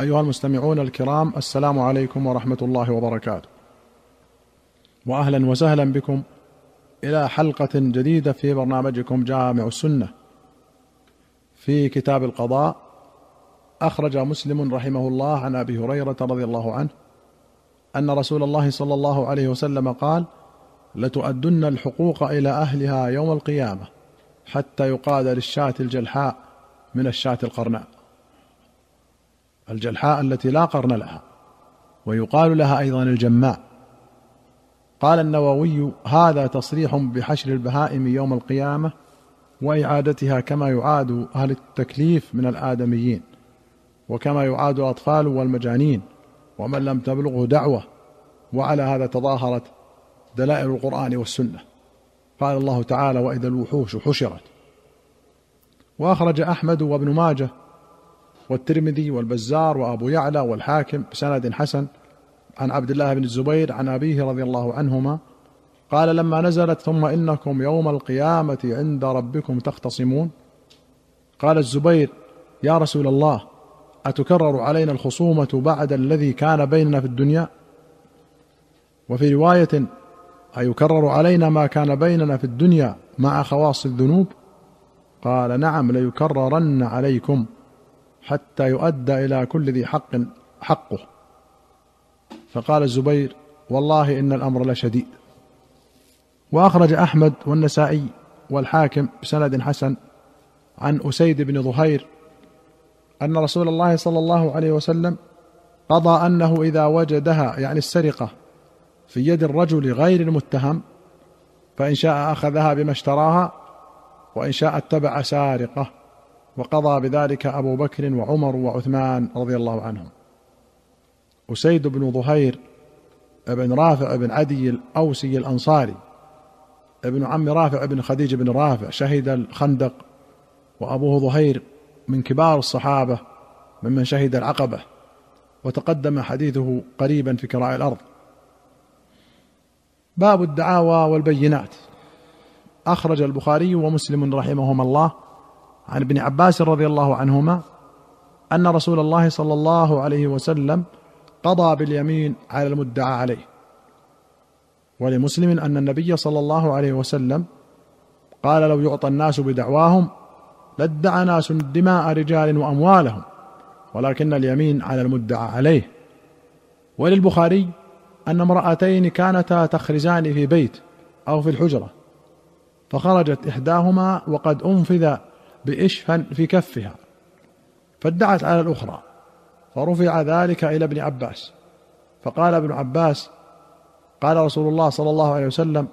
أيها المستمعون الكرام السلام عليكم ورحمة الله وبركاته. واهلا وسهلا بكم إلى حلقة جديدة في برنامجكم جامع السنة. في كتاب القضاء أخرج مسلم رحمه الله عن أبي هريرة رضي الله عنه أن رسول الله صلى الله عليه وسلم قال لتؤدن الحقوق إلى أهلها يوم القيامة حتى يقاد للشاة الجلحاء من الشاة القرناء. الجلحاء التي لا قرن لها ويقال لها أيضا الجماء. قال النووي هذا تصريح بحشر البهائم يوم القيامة وإعادتها كما يعاد أهل التكليف من الآدميين وكما يعاد الاطفال والمجانين ومن لم تبلغه دعوة. وعلى هذا تظاهرت دلائل القرآن والسنة. قال الله تعالى وإذا الوحوش حشرت. وأخرج أحمد وابن ماجه والترمذي والبزار وأبو يعلى والحاكم بسند حسن عن عبد الله بن الزبير عن أبيه رضي الله عنهما قال لما نزلت ثم إنكم يوم القيامة عند ربكم تختصمون قال الزبير يا رسول الله أتكرر علينا الخصومة بعد الذي كان بيننا في الدنيا وفي رواية أيكرر علينا ما كان بيننا في الدنيا مع خواص الذنوب قال نعم ليكررن عليكم حتى يؤدى إلى كل ذي حق حقه. فقال الزبير والله إن الأمر لشديد. وأخرج أحمد والنسائي والحاكم بسند حسن عن أسيد بن ظهير أن رسول الله صلى الله عليه وسلم قضى أنه إذا وجدها يعني السرقة في يد الرجل غير المتهم فإن شاء أخذها بما اشتراها وإن شاء اتبع سارقه. وقضى بذلك أبو بكر وعمر وعثمان رضي الله عنهم. أسيد بن ظهير بن رافع بن عدي الأوسي الأنصاري ابن عم رافع بن خديج بن رافع شهد الخندق وأبوه ظهير من كبار الصحابة ممن شهد العقبة وتقدم حديثه قريبا في كراء الأرض. باب الدعاوى والبينات. أخرج البخاري ومسلم رحمهما الله عن ابن عباس رضي الله عنهما أن رسول الله صلى الله عليه وسلم قضى باليمين على المدعى عليه. ولمسلم أن النبي صلى الله عليه وسلم قال لو يعطى الناس بدعواهم لادعى ناس دماء رجال وأموالهم ولكن اليمين على المدعى عليه. وللبخاري أن امرأتين كانتا تخرزان في بيت أو في الحجرة فخرجت إحداهما وقد أنفذ باشفا في كفها فادعت على الأخرى فرفع ذلك إلى ابن عباس فقال ابن عباس قال رسول الله صلى الله عليه وسلم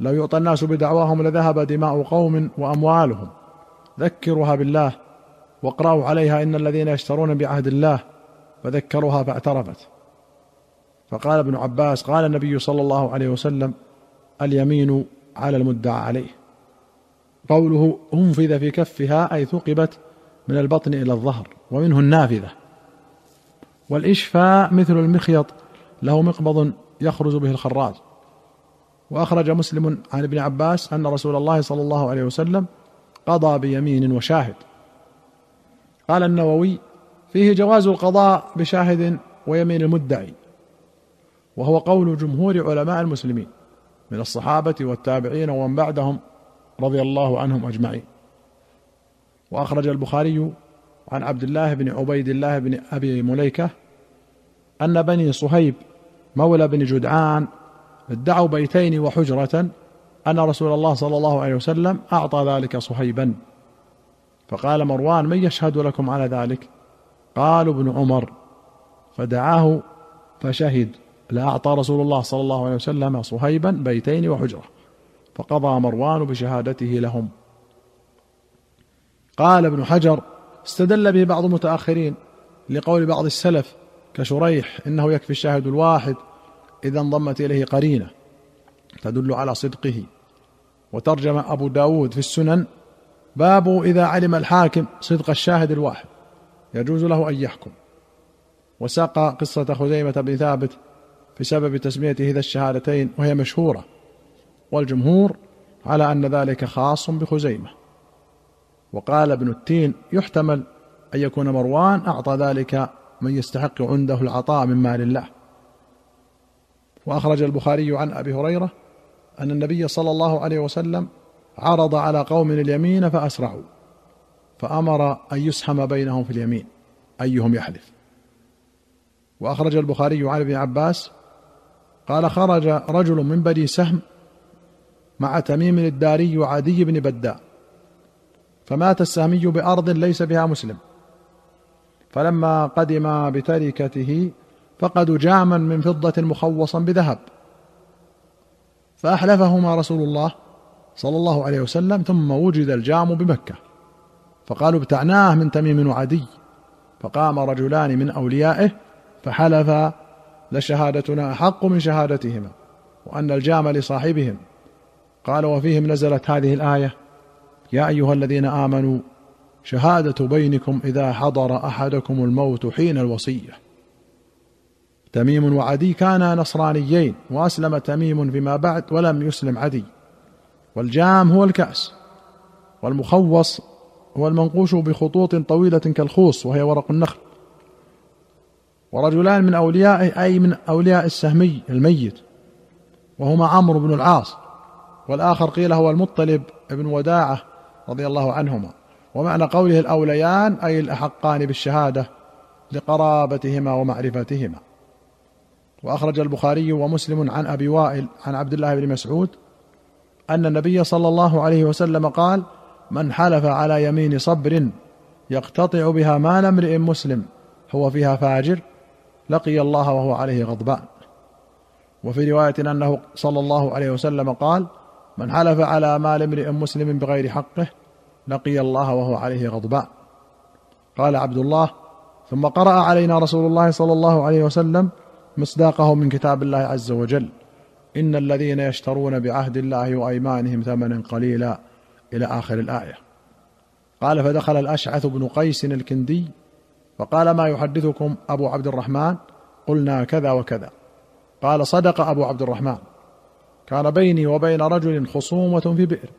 لو يعطى الناس بدعواهم لذهب دماء قوم وأموالهم ذكروها بالله واقرأوا عليها إن الذين يشترون بعهد الله فذكروها فاعترفت. فقال ابن عباس قال النبي صلى الله عليه وسلم اليمين على المدعى عليه. قوله أنفذ في كفها أي ثقبت من البطن إلى الظهر ومنه النافذة. والإشفاء مثل المخيط له مقبض يخرج به الخراج. وأخرج مسلم عن ابن عباس أن رسول الله صلى الله عليه وسلم قضى بيمين وشاهد. قال النووي فيه جواز القضاء بشاهد ويمين المدعي وهو قول جمهور علماء المسلمين من الصحابة والتابعين ومن بعدهم. رضي الله عنهم أجمعين. وأخرج البخاري عن عبد الله بن عبيد الله بن أبي مليكة أن بني صهيب مولى بن جدعان ادعوا بيتين وحجرة أن رسول الله صلى الله عليه وسلم أعطى ذلك صهيبا. فقال مروان من يشهد لكم على ذلك؟ قالوا ابن عمر. فدعاه فشهد. لأعطى رسول الله صلى الله عليه وسلم صهيبا بيتين وحجرة. فقضى مروان بشهادته لهم. قال ابن حجر استدل به بعض المتأخرين لقول بعض السلف كشريح إنه يكفي الشاهد الواحد إذا انضمت إليه قرينة تدل على صدقه. وترجم أبو داود في السنن باب إذا علم الحاكم صدق الشاهد الواحد يجوز له أن يحكم. وساق قصة خزيمة بن ثابت بسبب تسميته ذا الشهادتين وهي مشهورة. والجمهور على أن ذلك خاص بخزيمة. وقال ابن التين يحتمل أن يكون مروان أعطى ذلك من يستحق عنده العطاء من مال الله. وأخرج البخاري عن أبي هريرة أن النبي صلى الله عليه وسلم عرض على قوم اليمين فأسرعوا فأمر أن يسهم بينهم في اليمين أيهم يحلف. وأخرج البخاري عن ابن عباس قال خرج رجل من بني سهم مع تميم الداري وعدي بن بداء. فمات السهمي بأرض ليس بها مسلم. فلما قدم بتركته فقدوا جاما من فضة مخوصا بذهب. فأحلفهما رسول الله صلى الله عليه وسلم ثم وجد الجام بمكة. فقالوا ابتعناه من تميم وعدي فقام رجلان من أوليائه فحلفا لشهادتنا أحق من شهادتهما وأن الجام لصاحبهم. قال وفيهم نزلت هذه الآية يا أيها الذين آمنوا شهادة بينكم إذا حضر أحدكم الموت حين الوصية. تميم وعدي كانا نصرانيين وأسلم تميم فيما بعد ولم يسلم عدي. والجام هو الكأس والمخوص هو المنقوش بخطوط طويلة كالخوص وهي ورق النخل. ورجلان من اوليائه أي من أولياء السهمي الميت وهما عمرو بن العاص. والآخر قيل هو المطلب بن وداعة رضي الله عنهما. ومعنى قوله الأوليان أي الأحقان بالشهادة لقرابتهما ومعرفتهما. وأخرج البخاري ومسلم عن أبي وائل عن عبد الله بن مسعود أن النبي صلى الله عليه وسلم قال من حلف على يمين صبر يقتطع بها مال امرئ مسلم هو فيها فاجر لقي الله وهو عليه غضبان. وفي رواية أنه صلى الله عليه وسلم قال من حلف على مال امرئ مسلم بغير حقه لقي الله وهو عليه غضبان قال عبد الله ثم قرأ علينا رسول الله صلى الله عليه وسلم مصداقه من كتاب الله عز وجل إن الذين يشترون بعهد الله وأيمانهم ثمنا قليلا إلى آخر الآية. قال فدخل الأشعث بن قيس الكندي فقال ما يحدثكم أبو عبد الرحمن؟ قلنا كذا وكذا. قال صدق أبو عبد الرحمن. كان بيني وبين رجل خصومة في بئر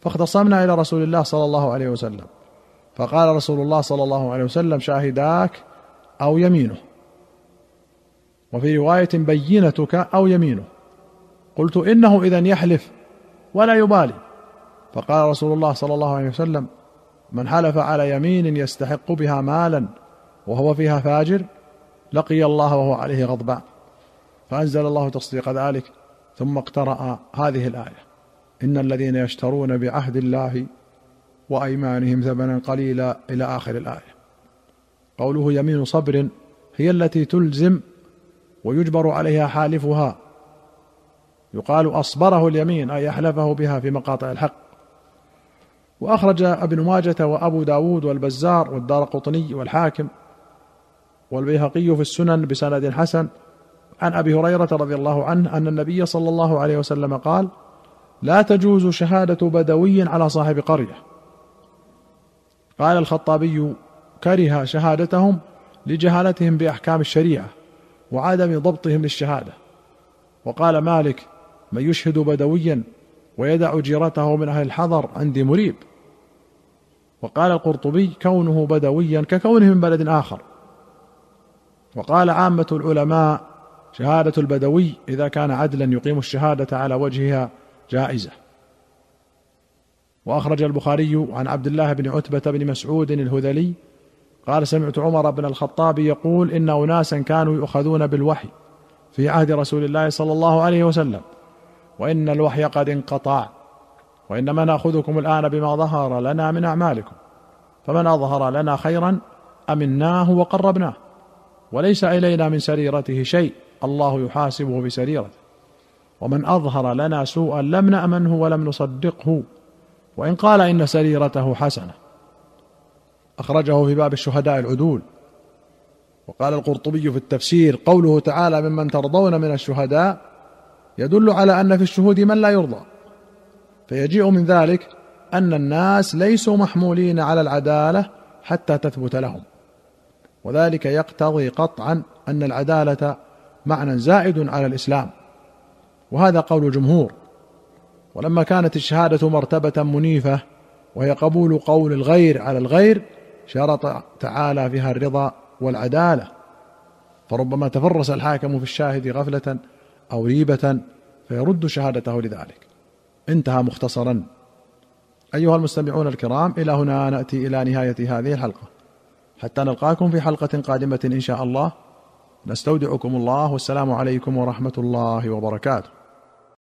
فاختصمنا إلى رسول الله صلى الله عليه وسلم. فقال رسول الله صلى الله عليه وسلم شاهداك أو يمينه. وفي رواية بينتك أو يمينه. قلت إنه اذا يحلف ولا يبالي. فقال رسول الله صلى الله عليه وسلم من حلف على يمين يستحق بها مالا وهو فيها فاجر لقي الله وهو عليه غضبان فأنزل الله تصديق ذلك. ثم اقترأ هذه الآية. إن الذين يشترون بعهد الله وأيمانهم ثمنا قليلا إلى آخر الآية. قوله يمين صبر هي التي تلزم ويجبر عليها حالفها. يقال أصبره اليمين أي أحلفه بها في مقاطع الحق. وأخرج ابن ماجة وأبو داود والبزار والدار قطني والحاكم والبيهقي في السنن بسند حسن عن أبي هريرة رضي الله عنه أن النبي صلى الله عليه وسلم قال لا تجوز شهادة بدوي على صاحب قرية. قال الخطابي كره شهادتهم لجهالتهم بأحكام الشريعة وعدم ضبطهم للشهادة. وقال مالك من يشهد بدويا ويدع جيرته من أهل الحضر عندي مريب. وقال القرطبي كونه بدويا ككونه من بلد آخر. وقال عامة العلماء شهادة البدوي إذا كان عدلا يقيم الشهادة على وجهها جائزة. وأخرج البخاري عن عبد الله بن عتبة بن مسعود الهذلي قال سمعت عمر بن الخطاب يقول إن اناسا كانوا يؤخذون بالوحي في عهد رسول الله صلى الله عليه وسلم وإن الوحي قد انقطع وإنما نأخذكم الآن بما ظهر لنا من أعمالكم فمن أظهر لنا خيرا أمناه وقربناه وليس إلينا من سريرته شيء. الله يحاسبه بسريرته. ومن أظهر لنا سوءا لم نأمنه ولم نصدقه. وإن قال إن سريرته حسنة. أخرجه في باب الشهداء العدول. وقال القرطبي في التفسير قوله تعالى ممن ترضون من الشهداء يدل على أن في الشهود من لا يرضى. فيجيء من ذلك أن الناس ليسوا محمولين على العدالة حتى تثبت لهم. وذلك يقتضي قطعا أن العدالة معنى زائد على الإسلام. وهذا قول الجمهور. ولما كانت الشهادة مرتبة منيفة وهي قبول قول الغير على الغير شرط تعالى فيها الرضا والعدالة. فربما تفرس الحاكم في الشاهد غفلة أو ريبة فيرد شهادته لذلك. انتهى مختصرا. أيها المستمعون الكرام إلى هنا نأتي إلى نهاية هذه الحلقة. حتى نلقاكم في حلقة قادمة إن شاء الله. نستودعكم الله والسلام عليكم ورحمة الله وبركاته.